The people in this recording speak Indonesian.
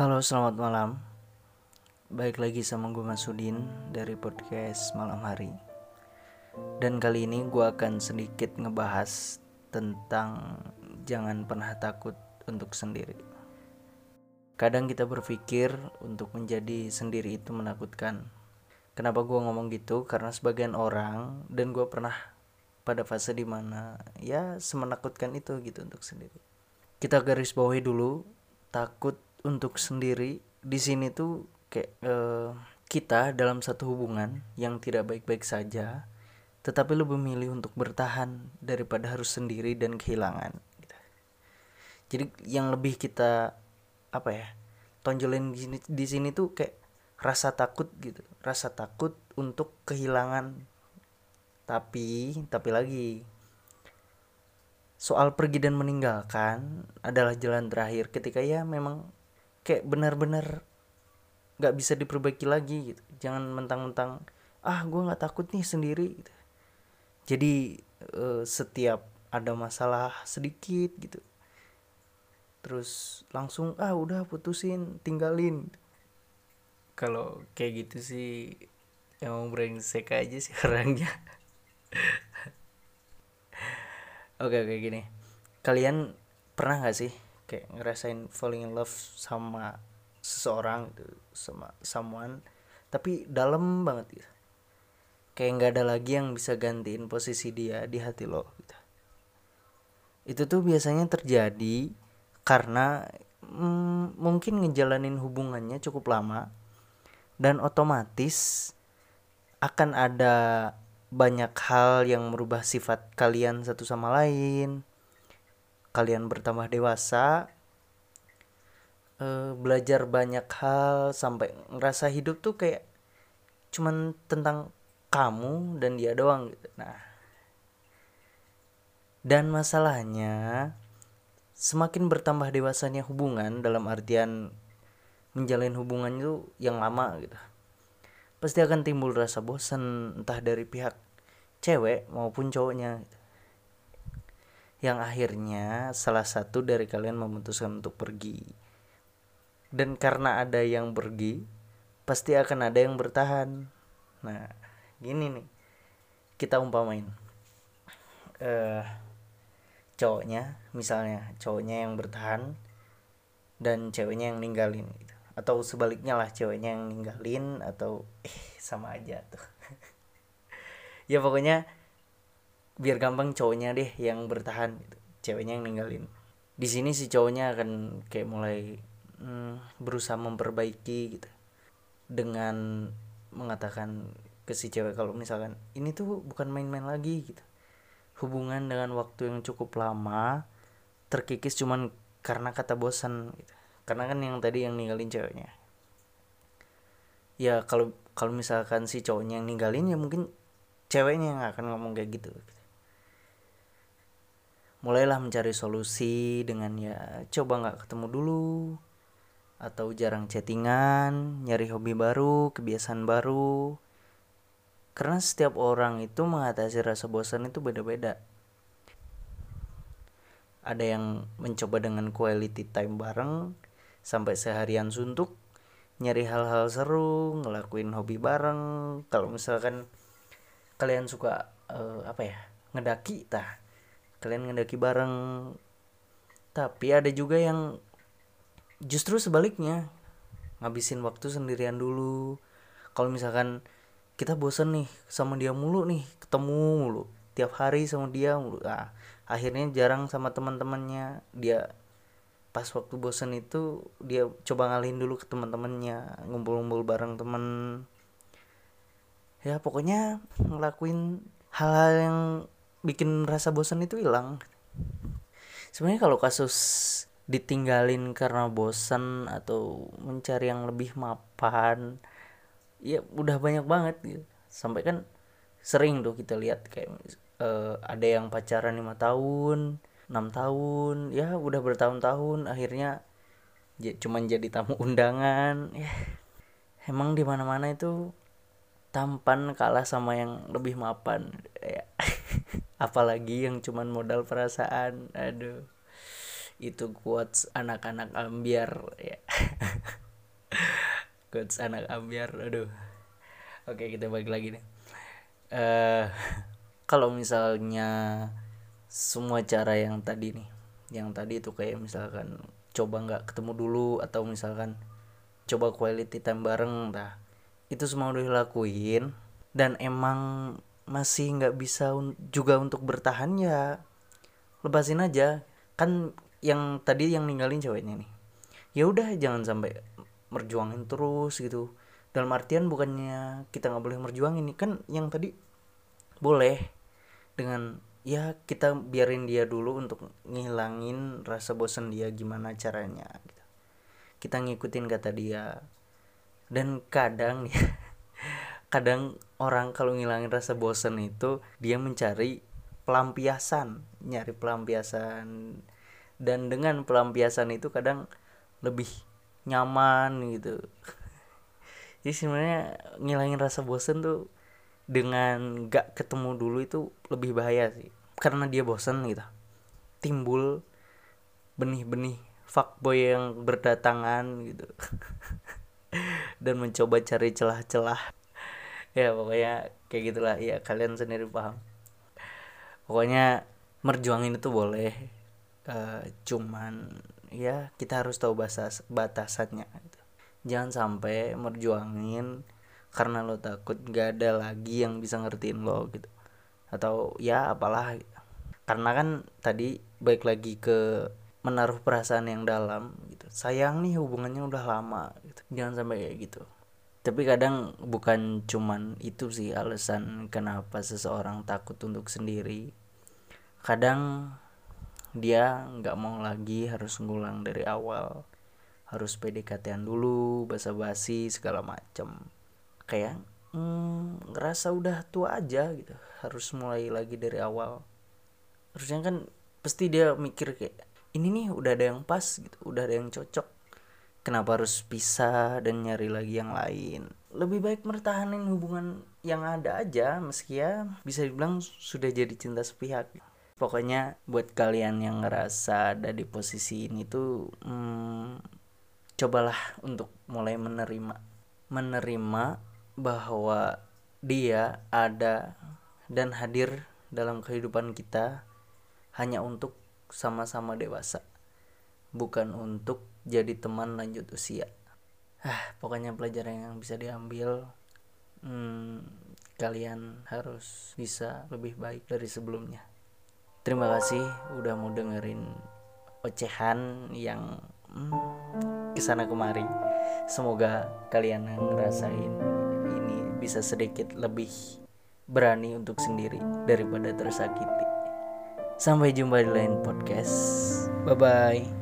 Halo, selamat malam. Baik lagi sama gue Masudin dari podcast Malam Hari. Dan kali ini gue akan sedikit ngebahas tentang jangan pernah takut untuk sendiri. Kadang kita berpikir untuk menjadi sendiri itu menakutkan. Kenapa gue ngomong gitu? Karena sebagian orang dan gue pernah pada fase di mana ya semenakutkan itu gitu untuk sendiri. Kita garis bawahi dulu takut untuk sendiri di sini tuh kayak uh, kita dalam satu hubungan yang tidak baik-baik saja tetapi lebih memilih untuk bertahan daripada harus sendiri dan kehilangan gitu. jadi yang lebih kita apa ya tonjolin di sini di sini tuh kayak rasa takut gitu rasa takut untuk kehilangan tapi tapi lagi soal pergi dan meninggalkan adalah jalan terakhir ketika ya memang kayak benar-benar nggak bisa diperbaiki lagi gitu. Jangan mentang-mentang ah gue nggak takut nih sendiri gitu. jadi uh, setiap ada masalah sedikit gitu terus langsung ah udah putusin tinggalin. Kalau kayak gitu sih emang brengsek aja sih orangnya. Oke oke gini. Kalian pernah nggak sih kayak ngerasain falling in love sama seseorang gitu sama someone. Tapi dalam banget gitu. Kayak nggak ada lagi yang bisa gantiin posisi dia di hati lo gitu. Itu tuh biasanya terjadi karena mm, mungkin ngejalanin hubungannya cukup lama dan otomatis akan ada banyak hal yang merubah sifat kalian satu sama lain kalian bertambah dewasa uh, belajar banyak hal sampai ngerasa hidup tuh kayak cuman tentang kamu dan dia doang gitu. Nah dan masalahnya semakin bertambah dewasanya hubungan dalam artian menjalin hubungan itu yang lama gitu pasti akan timbul rasa bosan entah dari pihak cewek maupun cowoknya gitu yang akhirnya salah satu dari kalian memutuskan untuk pergi. Dan karena ada yang pergi, pasti akan ada yang bertahan. Nah, gini nih. Kita umpamain. Uh, cowoknya, misalnya cowoknya yang bertahan dan ceweknya yang ninggalin gitu. Atau sebaliknya lah ceweknya yang ninggalin atau eh sama aja tuh. ya pokoknya biar gampang cowoknya deh yang bertahan gitu. ceweknya yang ninggalin. Di sini si cowoknya akan kayak mulai hmm, berusaha memperbaiki gitu. Dengan mengatakan ke si cewek kalau misalkan ini tuh bukan main-main lagi gitu. Hubungan dengan waktu yang cukup lama terkikis cuman karena kata bosan gitu. Karena kan yang tadi yang ninggalin ceweknya. Ya kalau kalau misalkan si cowoknya yang ninggalin ya mungkin ceweknya yang akan ngomong kayak gitu, gitu mulailah mencari solusi dengan ya coba nggak ketemu dulu. Atau jarang chattingan nyari hobi baru kebiasaan baru. Karena setiap orang itu mengatasi rasa bosan itu beda-beda. Ada yang mencoba dengan quality time bareng sampai seharian suntuk nyari hal-hal seru ngelakuin hobi bareng. Kalau misalkan kalian suka uh, apa ya ngedaki tah kalian ngedaki bareng. Tapi ada juga yang justru sebaliknya ngabisin waktu sendirian dulu. Kalau misalkan kita bosen nih sama dia mulu nih ketemu mulu tiap hari sama dia mulu. Nah, akhirnya jarang sama teman-temannya. Dia pas waktu bosen itu dia coba ngalihin dulu ke teman-temannya ngumpul-ngumpul bareng temen. Ya pokoknya ngelakuin hal-hal yang bikin rasa bosan itu hilang. Sebenarnya kalau kasus ditinggalin karena bosan atau mencari yang lebih mapan ya udah banyak banget gitu. Sampai kan sering tuh kita lihat kayak uh, ada yang pacaran lima tahun enam tahun ya udah bertahun-tahun akhirnya cuman jadi tamu undangan. Ya emang di mana-mana itu tampan kalah sama yang lebih mapan. Ya apalagi yang cuman modal perasaan. Aduh. Itu quotes anak-anak ambiar ya. Quotes anak ambiar aduh. Oke kita balik lagi nih. Uh, kalau misalnya semua cara yang tadi nih yang tadi itu kayak misalkan coba nggak ketemu dulu atau misalkan coba quality time bareng dah itu semua udah dilakuin. Dan emang masih nggak bisa un juga untuk bertahan ya lepasin aja. Kan yang tadi yang ninggalin ceweknya nih. Ya udah jangan sampai merjuangin terus gitu. Dalam artian bukannya kita nggak boleh merjuangin nih. Kan yang tadi boleh. Dengan ya kita biarin dia dulu untuk ngilangin rasa bosan dia gimana caranya gitu. kita ngikutin kata dia. Dan kadang ya kadang orang kalau ngilangin rasa bosan itu dia mencari pelampiasan nyari pelampiasan. Dan dengan pelampiasan itu kadang lebih nyaman gitu. Jadi sebenarnya ngilangin rasa bosan tuh dengan gak ketemu dulu itu lebih bahaya sih. Karena dia bosan gitu. Timbul benih-benih fuckboy yang berdatangan gitu. Dan mencoba cari celah-celah ya pokoknya kayak gitulah. Ya kalian sendiri paham. Pokoknya merjuangin itu boleh. Uh, cuman ya kita harus tahu batas batasannya gitu. jangan sampai merjuangin karena lo takut gak ada lagi yang bisa ngertiin lo gitu. Atau ya apalah gitu. karena kan tadi baik lagi ke menaruh perasaan yang dalam gitu. Sayang nih hubungannya udah lama gitu. Jangan sampai kayak gitu tapi kadang bukan cuman itu sih alasan kenapa seseorang takut untuk sendiri. Kadang dia nggak mau lagi harus ngulang dari awal. Harus PDKT-an dulu basa-basi segala macem. Kayak hmm, ngerasa udah tua aja gitu. Harus mulai lagi dari awal. Harusnya kan pasti dia mikir kayak ini nih udah ada yang pas gitu. Udah ada yang cocok kenapa harus pisah dan nyari lagi yang lain? Lebih baik mertahanin hubungan yang ada aja meski ya bisa dibilang sudah jadi cinta sepihak. Pokoknya buat kalian yang ngerasa ada di posisi ini tuh hmm, cobalah untuk mulai menerima menerima bahwa dia ada dan hadir dalam kehidupan kita hanya untuk sama-sama dewasa bukan untuk jadi teman lanjut usia. Ah pokoknya pelajaran yang bisa diambil hmm, kalian harus bisa lebih baik dari sebelumnya. Terima kasih udah mau dengerin ocehan yang hmm, ke sana kemari. Semoga kalian ngerasain ini bisa sedikit lebih berani untuk sendiri daripada tersakiti. Sampai jumpa di lain podcast. Bye bye